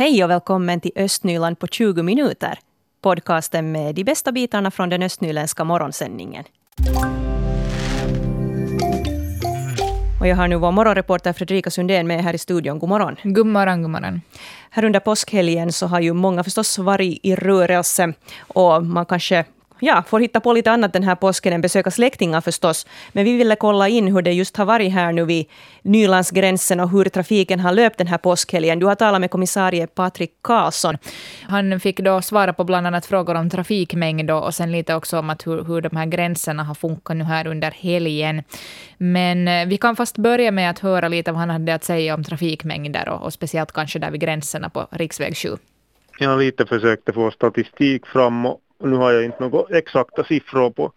Hej och välkommen till Östnyland på 20 minuter. Podcasten med de bästa bitarna från den östnyländska morgonsändningen. Och jag har nu vår morgonreporter Fredrika Sundén med här i studion. God morgon. God morgon, god morgon. Här under påskhelgen så har ju många förstås varit i rörelse. Och man kanske ja, får hitta på lite annat den här påsken än besöka släktingar förstås. Men vi ville kolla in hur det just har varit här nu vid Nylandsgränsen och hur trafiken har löpt den här påskhelgen. Du har talat med kommissarie Patrik Karlsson. Han fick då svara på bland annat frågor om trafikmängd och sen lite också om att hur, hur de här gränserna har funkat nu här under helgen. Men eh, vi kan fast börja med att höra lite vad han hade att säga om trafikmängder och, och speciellt kanske där vid gränserna på riksväg 7. Jag har lite försökt få statistik fram och nu har jag inte några exakta siffror på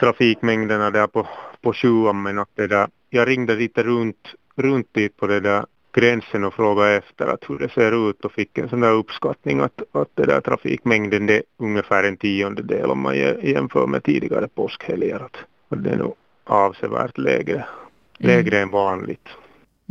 trafikmängderna där på, på sjuan men att det där, jag ringde lite runt, runt dit på det där gränsen och frågade efter att hur det ser ut och fick en sån där uppskattning att, att det där trafikmängden det är ungefär en tiondel om man jämför med tidigare påskhelger. Att, att det är nog avsevärt lägre, lägre mm. än vanligt.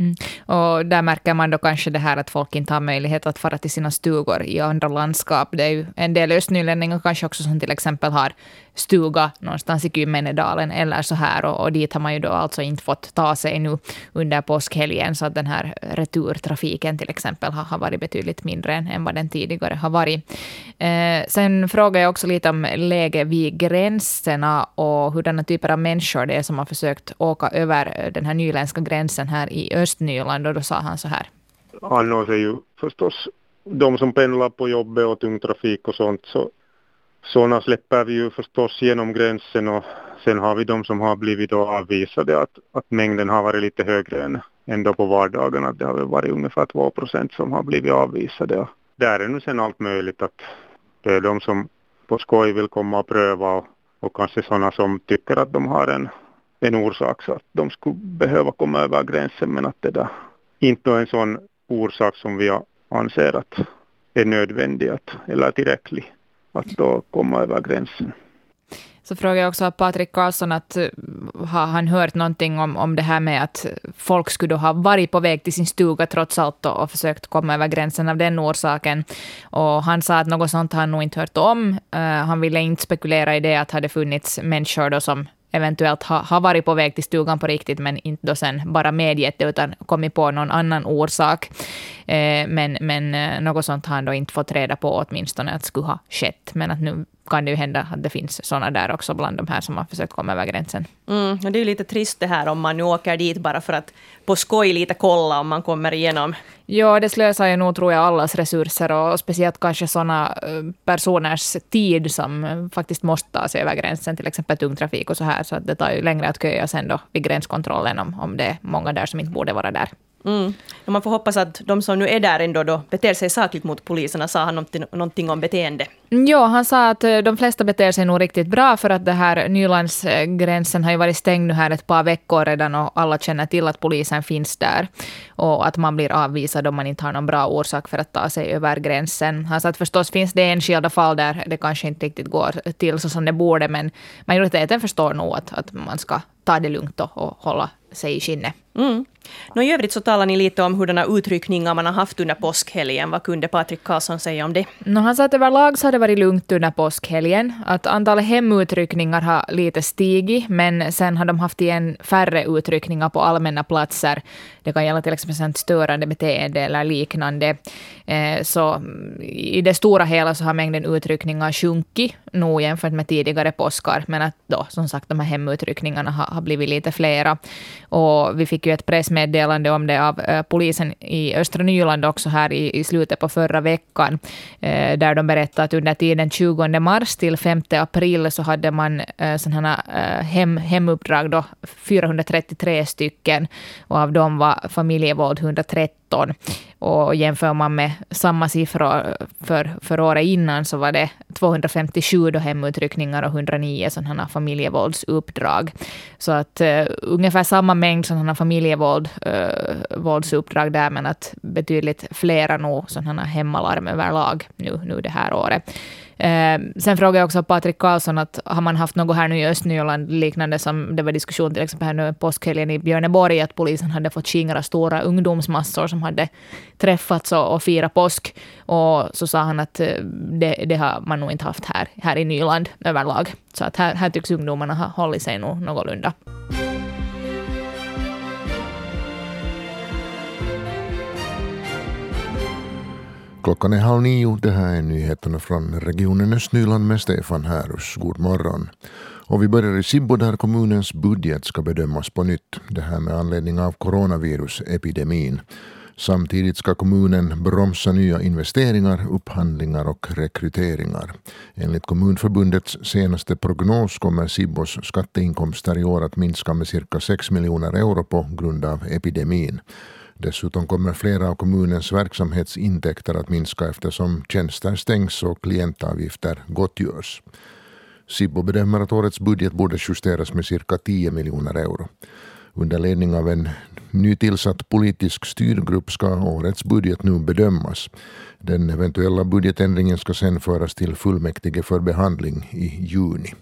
Mm. Och där märker man då kanske det här att folk inte har möjlighet att fara till sina stugor i andra landskap. Det är ju en del östnylänningar kanske också som till exempel har stuga någonstans i Kymmenedalen eller så här. Och, och, dit har man ju då alltså inte fått ta sig nu under påskhelgen. Så att den här returtrafiken till exempel har, har varit betydligt mindre än, än vad den tidigare har varit. Eh, sen frågar jag också lite om läge vid gränserna och hurdana typer av människor det är som har försökt åka över den här nyländska gränsen här i öst. Östnyland. Och då sa han så här. Annars är ju förstås de som pendlar på jobbet och tung trafik och sånt så sådana släpper vi ju förstås genom gränsen och sen har vi de som har blivit då avvisade att, att mängden har varit lite högre än ändå på vardagarna. Det har väl varit ungefär 2 procent som har blivit avvisade och där är nu sen allt möjligt att det är de som på skoj vill komma och pröva och, och kanske sådana som tycker att de har en, en orsak så att de skulle behöva komma över gränsen men att det där inte är en sån orsak som vi anser att är nödvändig att, eller tillräcklig att då komma över gränsen. Så frågar jag också Patrik Karlsson att eh, har han hört någonting om, om det här med att folk skulle ha varit på väg till sin stuga trots allt och, och försökt komma över gränsen av den orsaken. Och han sa att något sånt har han nog inte hört om. Uh, han ville inte spekulera i det att hade funnits människor då som eventuellt har ha varit på väg till stugan på riktigt, men inte då sen bara medgett det, utan kommit på någon annan orsak. Eh, men, men eh, något sånt har han då inte fått reda på åtminstone att skulle ha skett. Men att nu kan det ju hända att det finns sådana där också bland de här som har försökt komma över gränsen. Mm, det är ju lite trist det här om man nu åker dit bara för att på skoj lite kolla om man kommer igenom. Ja, det slösar ju nog tror jag allas resurser och speciellt kanske sådana eh, personers tid som faktiskt måste ta sig över gränsen, till exempel tungtrafik och så här. Så det tar ju längre att köa sen då vid gränskontrollen om, om det är många där som inte borde vara där. Mm. Man får hoppas att de som nu är där ändå då beter sig sakligt mot poliserna. Sa han någonting, någonting om beteende? Mm, ja, han sa att eh, de flesta beter sig nog riktigt bra för att det här Nylandsgränsen har ju varit stängd nu här ett par veckor redan och alla känner till att polisen finns där. Och att man blir avvisad om man inte har någon bra orsak för att ta sig över gränsen. Han sa att förstås finns det enskilda fall där det kanske inte riktigt går till så som det borde men majoriteten förstår nog att, att man ska ta det lugnt och, och hålla sig i skinnet. Mm. No, I övrigt så talar ni lite om hurdana utryckningar man har haft under påskhelgen. Vad kunde Patrik Karlsson säga om det? No, han sa att överlag så har det varit lugnt under påskhelgen. Att antalet hemutryckningar har lite stigit, men sen har de haft igen färre utryckningar på allmänna platser. Det kan gälla till exempel störande beteende eller liknande. Eh, så i det stora hela så har mängden utryckningar sjunkit nog jämfört med tidigare påskar, men att då som sagt de här hemutryckningarna har, har blivit lite flera. Och vi fick ju ett pressmeddelande om det av eh, polisen i östra Nyland också här i, i slutet på förra veckan, eh, där de berättade att under tiden 20 mars till 5 april så hade man eh, sådana eh, hem, hemuppdrag då, 433 stycken, och av dem var familjevåld 130, 113. Och jämför man med samma siffror för, för året innan så var det 257 då hemutryckningar och 109 sådana familjevåldsuppdrag. Så att uh, ungefär samma mängd sådana familjevåldsuppdrag eh, uh, där, men att betydligt flera nog sådana hemmalarm överlag nu, nu det här året. Eh, sen frågade jag också Patrik Karlsson att har man haft något här nu i Östnyland liknande som det var diskussion till exempel här nu påskhelgen i Björneborg att polisen hade fått skingra stora ungdomsmassor som hade träffats och, och firat påsk. Och så sa han att eh, det, det, har man nog inte haft här, här i Nyland överlag. Så att här, här tycks ungdomarna ha hållit sig nog någorlunda. Klockan är halv nio. Det här är nyheterna från regionen Östnyland med Stefan Härus. God morgon. Och vi börjar i Sibbo där kommunens budget ska bedömas på nytt. Det här med anledning av coronavirusepidemin. Samtidigt ska kommunen bromsa nya investeringar, upphandlingar och rekryteringar. Enligt Kommunförbundets senaste prognos kommer Sibbos skatteinkomster i år att minska med cirka 6 miljoner euro på grund av epidemin. Dessutom kommer flera av kommunens verksamhetsintäkter att minska eftersom tjänster stängs och klientavgifter gottgörs. Sibbo bedömer att årets budget borde justeras med cirka 10 miljoner euro. Under ledning av en nytillsatt politisk styrgrupp ska årets budget nu bedömas. Den eventuella budgetändringen ska sedan föras till fullmäktige för behandling i juni.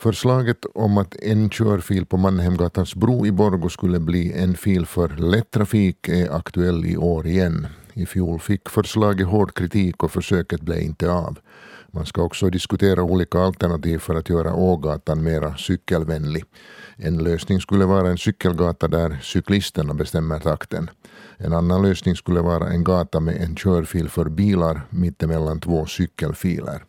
Förslaget om att en körfil på Mannheimgatans bro i Borgo skulle bli en fil för lätt trafik är aktuell i år igen. I fjol fick förslaget hård kritik och försöket blev inte av. Man ska också diskutera olika alternativ för att göra Ågatan mera cykelvänlig. En lösning skulle vara en cykelgata där cyklisterna bestämmer takten. En annan lösning skulle vara en gata med en körfil för bilar mittemellan två cykelfiler.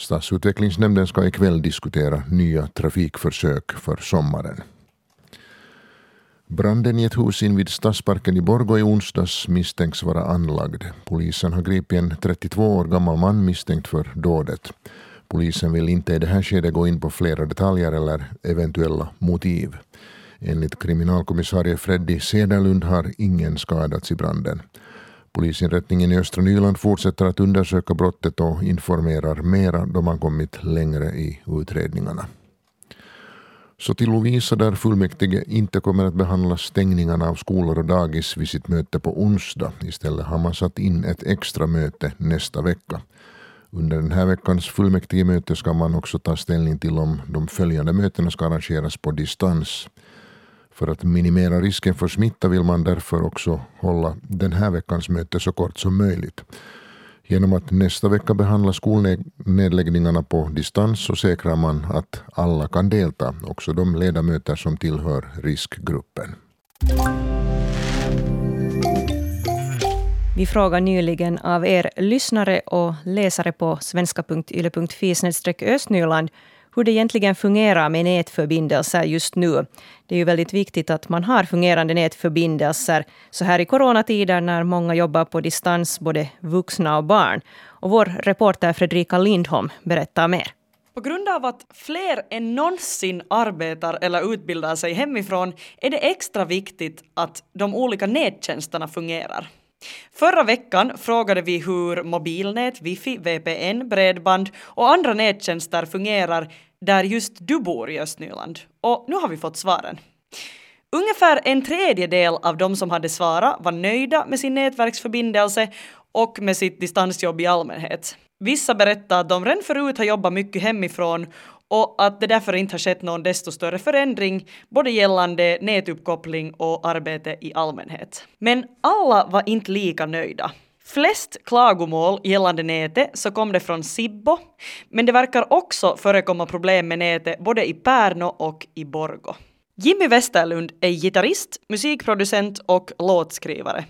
Stadsutvecklingsnämnden ska ikväll diskutera nya trafikförsök för sommaren. Branden i ett hus invid Stadsparken i Borgå i onsdags misstänks vara anlagd. Polisen har gripit en 32 år gammal man misstänkt för dådet. Polisen vill inte i det här skedet gå in på flera detaljer eller eventuella motiv. Enligt kriminalkommissarie Freddy Sederlund har ingen skadats i branden. Polisinrättningen i östra Nyland fortsätter att undersöka brottet och informerar mera då man kommit längre i utredningarna. Så till Lovisa där fullmäktige inte kommer att behandla stängningarna av skolor och dagis vid sitt möte på onsdag. Istället har man satt in ett extra möte nästa vecka. Under den här veckans fullmäktigemöte ska man också ta ställning till om de följande mötena ska arrangeras på distans. För att minimera risken för smitta vill man därför också hålla den här veckans möte så kort som möjligt. Genom att nästa vecka behandla skolnedläggningarna på distans så säkrar man att alla kan delta, också de ledamöter som tillhör riskgruppen. Vi frågade nyligen av er lyssnare och läsare på svenska.yle.fi östnyland hur det egentligen fungerar med nätförbindelser just nu. Det är ju väldigt viktigt att man har fungerande nätförbindelser så här i coronatider när många jobbar på distans, både vuxna och barn. Och vår reporter Fredrika Lindholm berättar mer. På grund av att fler än någonsin arbetar eller utbildar sig hemifrån är det extra viktigt att de olika nättjänsterna fungerar. Förra veckan frågade vi hur mobilnät, wifi, VPN, bredband och andra nättjänster fungerar där just du bor i Östnyland. Och nu har vi fått svaren. Ungefär en tredjedel av de som hade svarat var nöjda med sin nätverksförbindelse och med sitt distansjobb i allmänhet. Vissa berättade att de redan förut har jobbat mycket hemifrån och att det därför inte har skett någon desto större förändring både gällande nätuppkoppling och arbete i allmänhet. Men alla var inte lika nöjda. Flest klagomål gällande nätet så kom det från Sibbo, men det verkar också förekomma problem med nätet både i Pärno och i Borgo. Jimmy Westerlund är gitarrist, musikproducent och låtskrivare.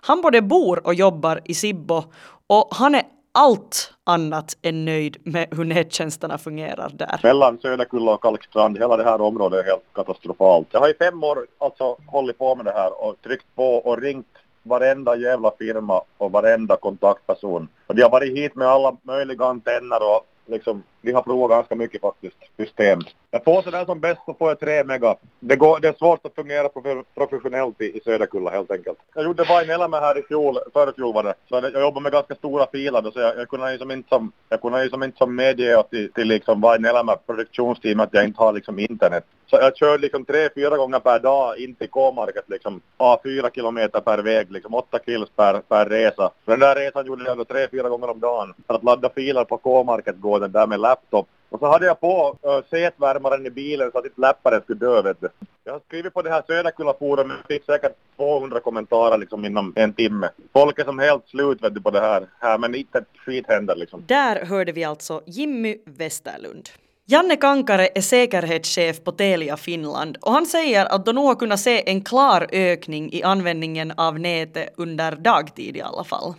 Han både bor och jobbar i Sibbo och han är allt annat än nöjd med hur nättjänsterna fungerar där. Mellan Söderkulla och Kalkstrand, hela det här området är helt katastrofalt. Jag har i fem år alltså hållit på med det här och tryckt på och ringt varenda jävla firma och varenda kontaktperson. Och de har varit hit med alla möjliga antenner och liksom, vi har provat ganska mycket faktiskt, system. Jag får sådär som bäst så får jag 3 mega. Det, går, det är svårt att fungera professionellt i, i Söderkulla helt enkelt. Jag gjorde Vain Elämä här i fjol, förra fjol var det. Så jag jobbar med ganska stora filer så jag, jag kunde liksom inte som, jag kunde liksom inte som medge till, till liksom Vain Elämä produktionsteamet, att jag inte har liksom internet. Så jag körde liksom tre, fyra gånger per dag in till K-market liksom. A, fyra kilometer per väg, liksom åtta kills per, per resa. Den där resan gjorde jag då tre, fyra gånger om dagen. För att ladda filer på K-market går den där med laptop. Och så hade jag på uh, setvärmaren i bilen så att inte läpparen skulle dö vet du. Jag har skrivit på det här Söderkulla-forumet och fick säkert 200 kommentarer liksom inom en timme. Folk är som helt slut vet du på det här, här men inte ett skit händer liksom. Där hörde vi alltså Jimmy Westerlund. Janne Kankare är säkerhetschef på Telia Finland och han säger att de nog har kunnat se en klar ökning i användningen av nätet under dagtid i alla fall.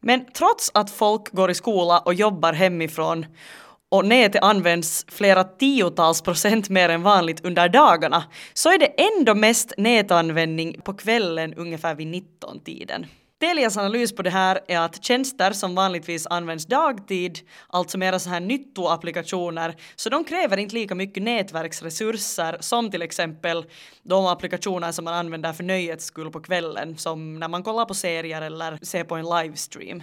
Men trots att folk går i skola och jobbar hemifrån och nätet används flera tiotals procent mer än vanligt under dagarna så är det ändå mest nätanvändning på kvällen ungefär vid 19-tiden. Telias analys på det här är att tjänster som vanligtvis används dagtid, alltså mera så här nyttoapplikationer, så de kräver inte lika mycket nätverksresurser som till exempel de applikationer som man använder för nöjets skull på kvällen, som när man kollar på serier eller ser på en livestream.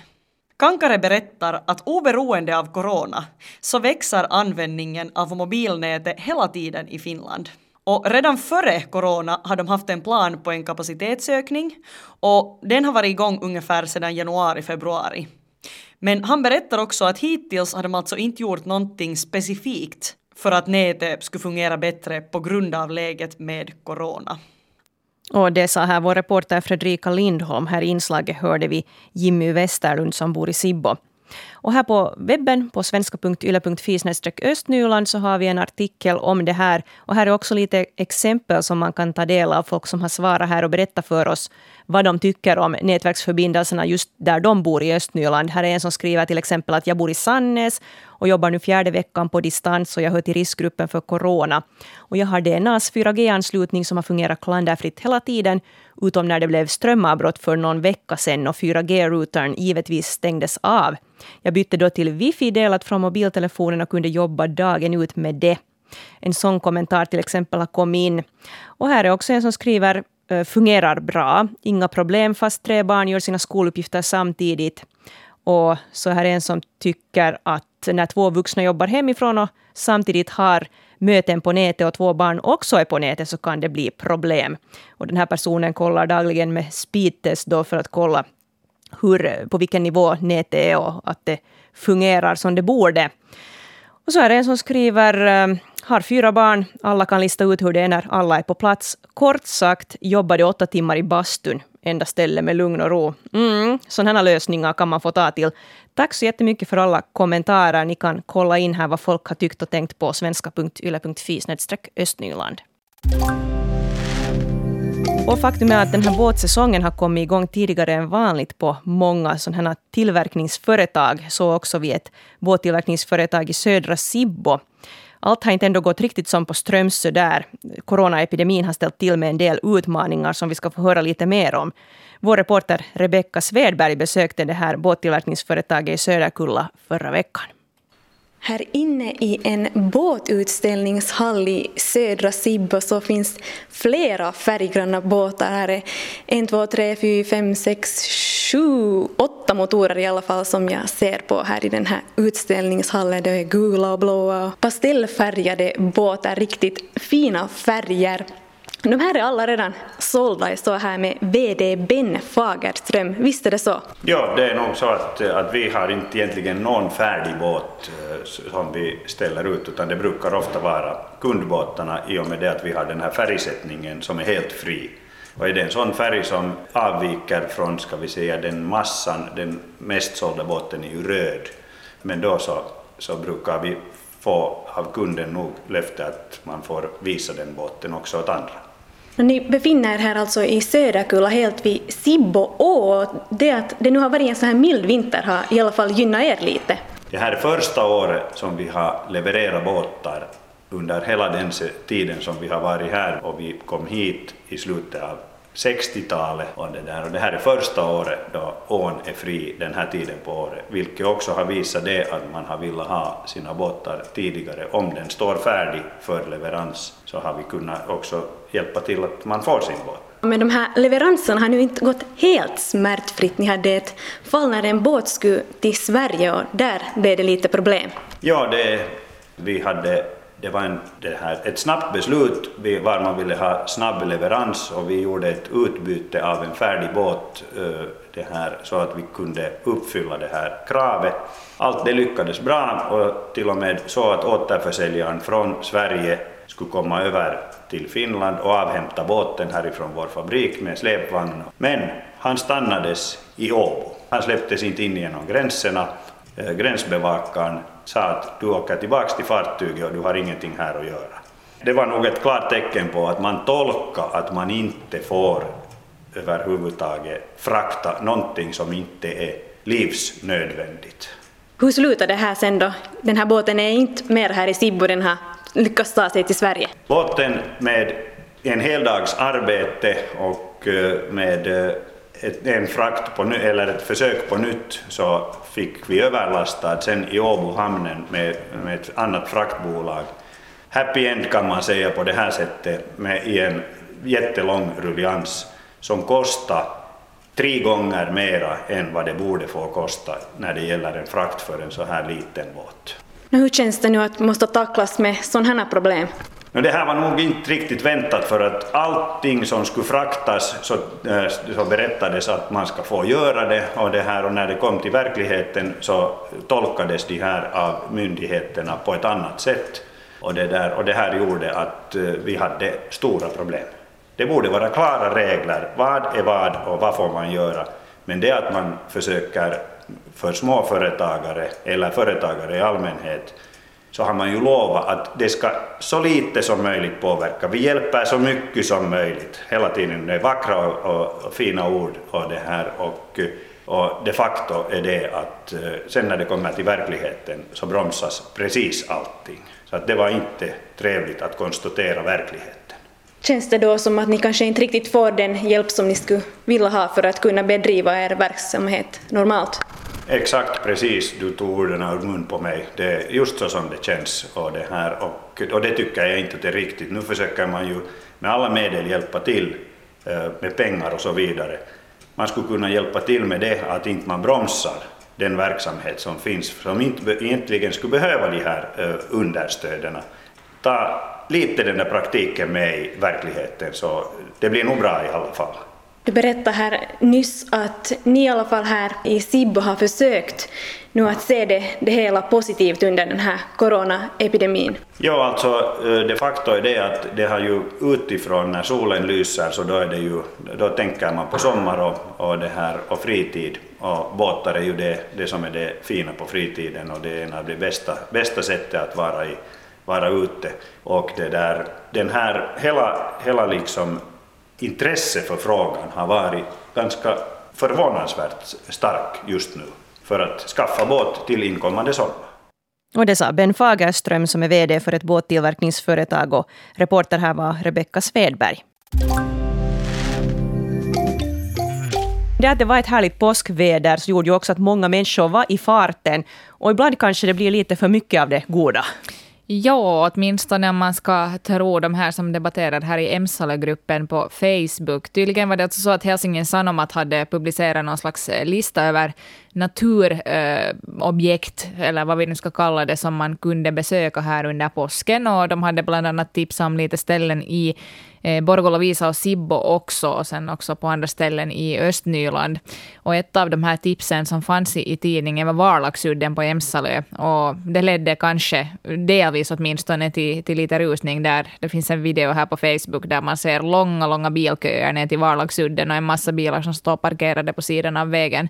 Kankare berättar att oberoende av corona så växer användningen av mobilnätet hela tiden i Finland. Och redan före corona har de haft en plan på en kapacitetsökning och den har varit igång ungefär sedan januari, februari. Men han berättar också att hittills har de alltså inte gjort någonting specifikt för att nätet skulle fungera bättre på grund av läget med corona. Och det sa här vår reporter Fredrika Lindholm. Här i inslaget hörde vi Jimmy Westerlund som bor i Sibbo. Och här på webben på svenska.yle.fi östnyland så har vi en artikel om det här. Och här är också lite exempel som man kan ta del av. Folk som har svarat här och berättat för oss vad de tycker om nätverksförbindelserna just där de bor i Östnyland. Här är en som skriver till exempel att jag bor i Sannäs och jobbar nu fjärde veckan på distans och jag hör till riskgruppen för corona. Och jag har DNAs 4G-anslutning som har fungerat klanderfritt hela tiden utom när det blev strömavbrott för någon vecka sedan och 4G-routern givetvis stängdes av. Jag bytte då till wifi delat från mobiltelefonen och kunde jobba dagen ut med det. En sån kommentar till exempel har kommit in. Och här är också en som skriver eh, fungerar bra. Inga problem fast tre barn gör sina skoluppgifter samtidigt. Och så här är en som tycker att när två vuxna jobbar hemifrån och samtidigt har möten på nätet och två barn också är på nätet så kan det bli problem. Och den här personen kollar dagligen med speedtest då för att kolla hur, på vilken nivå nätet är och att det fungerar som det borde. Och så är det en som skriver eh, har fyra barn, alla kan lista ut hur det är när alla är på plats. Kort sagt jobbade åtta timmar i bastun, enda ställe med lugn och ro. Mm, sådana lösningar kan man få ta till. Tack så jättemycket för alla kommentarer. Ni kan kolla in här vad folk har tyckt och tänkt på svenska.yle.fi östnyland. Och faktum är att den här båtsäsongen har kommit igång tidigare än vanligt på många sådana här tillverkningsföretag. Så också vid ett båttillverkningsföretag i södra Sibbo. Allt har inte ändå gått riktigt som på Strömsö där. Coronaepidemin har ställt till med en del utmaningar som vi ska få höra lite mer om. Vår reporter Rebecka Svedberg besökte det här båttillverkningsföretaget i Söderkulla förra veckan. Här inne i en båtutställningshall i södra Sibbo så finns flera färggranna båtar. Här är en, två, tre, fyra, fem, sex, sju, åtta motorer i alla fall som jag ser på här i den här utställningshallen. Det är gula och blåa och pastellfärgade båtar, riktigt fina färger. De här är alla redan sålda. Jag står här med VD Ben Fagerström. Visst är det så? Ja, det är nog så att, att vi har inte egentligen någon färdig båt eh, som vi ställer ut, utan det brukar ofta vara kundbåtarna i och med det att vi har den här färgsättningen som är helt fri. Och är det en sån färg som avviker från, ska vi säga, den massan, den mest sålda båten är ju röd, men då så, så brukar vi få av kunden nog löfte att man får visa den båten också åt andra. Ni befinner er här alltså i Söderkulla helt vid Sibbo å. Det att det nu har varit en så här mild vinter har i alla fall gynnat er lite. Det här är första året som vi har levererat båtar under hela den tiden som vi har varit här och vi kom hit i slutet av 60-talet och det där. Och det här är första året då ån är fri den här tiden på året, vilket också har visat det att man har velat ha sina båtar tidigare. Om den står färdig för leverans så har vi kunnat också hjälpa till att man får sin båt. Men de här leveranserna har nu inte gått helt smärtfritt. Ni hade ett fall när en båt skulle till Sverige och där blev det lite problem. Ja, det, vi hade det var en, det här, ett snabbt beslut var man ville ha snabb leverans och vi gjorde ett utbyte av en färdig båt eh, det här, så att vi kunde uppfylla det här kravet. Allt det lyckades bra och till och med så att återförsäljaren från Sverige skulle komma över till Finland och avhämta båten härifrån vår fabrik med släpvagn. Men han stannades i Åbo. Han släpptes inte in genom gränserna. Eh, gränsbevakaren sa att du åker tillbaka till fartyget och du har ingenting här att göra. Det var nog ett klart tecken på att man tolkar att man inte får överhuvudtaget frakta någonting som inte är livsnödvändigt. Hur slutar det här sen då? Den här båten är inte mer här i Sibbo, den har lyckats ta sig till Sverige. Båten med en heldags arbete och eh, med eh, en frakt på, eller ett försök på nytt så fick vi överlastad sen i Åbohamnen med, med ett annat fraktbolag. Happy end kan man säga på det här sättet med, i en jättelång rullians som kostar tre gånger mera än vad det borde få kosta när det gäller en frakt för en så här liten båt. Hur känns det nu att måste tacklas med sådana här problem? Det här var nog inte riktigt väntat för att allting som skulle fraktas så, eh, så berättades att man ska få göra det och, det här, och när det kom till verkligheten så tolkades de här av myndigheterna på ett annat sätt. Och det, där, och det här gjorde att eh, vi hade stora problem. Det borde vara klara regler. Vad är vad och vad får man göra? Men det att man försöker för småföretagare eller företagare i allmänhet så har man ju lovat att det ska så lite som möjligt påverka. Vi hjälper så mycket som möjligt. Hela tiden det är vackra och, och, fina ord och det här och, och de facto är det att eh, sen när det kommer till verkligheten så bromsas precis allting. Så att det var inte trevligt att konstatera verkligheten. Känns det då som att ni kanske inte riktigt får den hjälp som ni skulle vilja ha för att kunna bedriva er verksamhet normalt? Exakt precis, du tog orden ur mun på mig. Det är just så som det känns och det här och, och det tycker jag inte att det är riktigt. Nu försöker man ju med alla medel hjälpa till eh, med pengar och så vidare. Man skulle kunna hjälpa till med det att inte man bromsar den verksamhet som finns, som inte egentligen skulle behöva de här eh, understöden. Ta lite den där praktiken med i verkligheten så det blir nog bra i alla fall. Du berättade här nyss att ni i alla fall här i Sibbo har försökt nu att se det, det hela positivt under den här coronaepidemin. Ja, alltså eh, de facto är det att det har ju utifrån när solen lyser så då är det ju, då tänker man på sommar och, och det här och fritid och båtar är ju det, det som är det fina på fritiden och det är en av de bästa, bästa sättet att vara i vara ute. Och det där, den här, hela, hela liksom intresse för frågan har varit ganska förvånansvärt stark just nu för att skaffa båt till inkommande sommar. Och det sa Ben Fagerström som är VD för ett båttillverkningsföretag och reporter här var Rebecka Svedberg. Det att det var ett härligt påskväder så gjorde ju också att många människor var i farten. Och ibland kanske det blir lite för mycket av det goda. Ja, åtminstone om man ska tro de här som debatterar här i Emsala-gruppen på Facebook. Tydligen var det alltså så att Helsingin Sanomat hade publicerat någon slags eh, lista över naturobjekt, eh, eller vad vi nu ska kalla det, som man kunde besöka här under påsken. Och de hade bland annat tipsat om lite ställen i eh, Borgolo-Visa och Sibbo också, och sen också på andra ställen i Östnyland. Och ett av de här tipsen som fanns i, i tidningen var Varlaxudden på Emsalö. Och det ledde kanske, delvis åtminstone, till, till lite rusning där. Det finns en video här på Facebook där man ser långa, långa bilköer ner till Varlaxudden och en massa bilar som står parkerade på sidan av vägen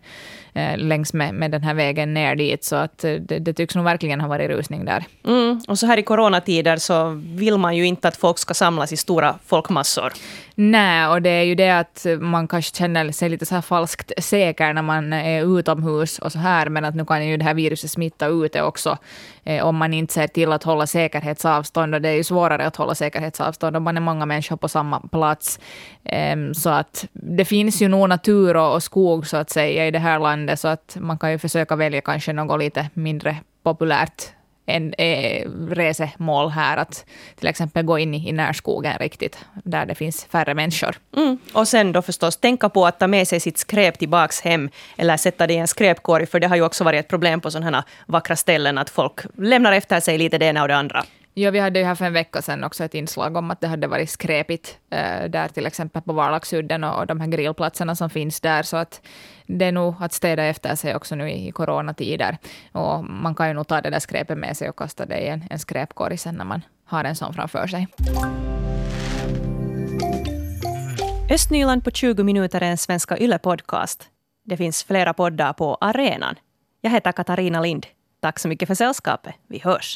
eh, längs med, med den här vägen ner dit. Så att eh, det, det tycks nog verkligen ha varit rusning där. Mm, och så här i coronatider så vill man ju inte att folk ska samlas i stora folkmassor. Nej, och det är ju det att man kanske känner sig lite så här falskt säker när man är utomhus och så här, men att nu kan ju det här viruset smitta ute också eh, om man inte ser till att hålla säkerhetsavstånd. Och det är ju svårare att hålla säkerhetsavstånd om man är många människor på samma plats. Eh, så att det finns ju nog natur och, och skog så att säga i det här landet, så att man kan ju försöka välja kanske något lite mindre populärt en eh, resemål här, att till exempel gå in i, i närskogen riktigt, där det finns färre människor. Mm. Och sen då förstås tänka på att ta med sig sitt skräp tillbaks hem, eller sätta det i en skräpkorg, för det har ju också varit ett problem på sådana här vackra ställen, att folk lämnar efter sig lite det ena och det andra. Ja, vi hade ju här för en vecka sedan också ett inslag om att det hade varit skräpigt äh, där till exempel på Varlaxudden och, och de här grillplatserna som finns där. Så att det är nog att städa efter sig också nu i, i coronatider. Och man kan ju nog ta det där skräpet med sig och kasta det i en, en skräpkorg sen när man har en sån framför sig. Östnyland på 20 minuter är en Svenska Yle-podcast. Det finns flera poddar på arenan. Jag heter Katarina Lind. Tack så mycket för sällskapet. Vi hörs.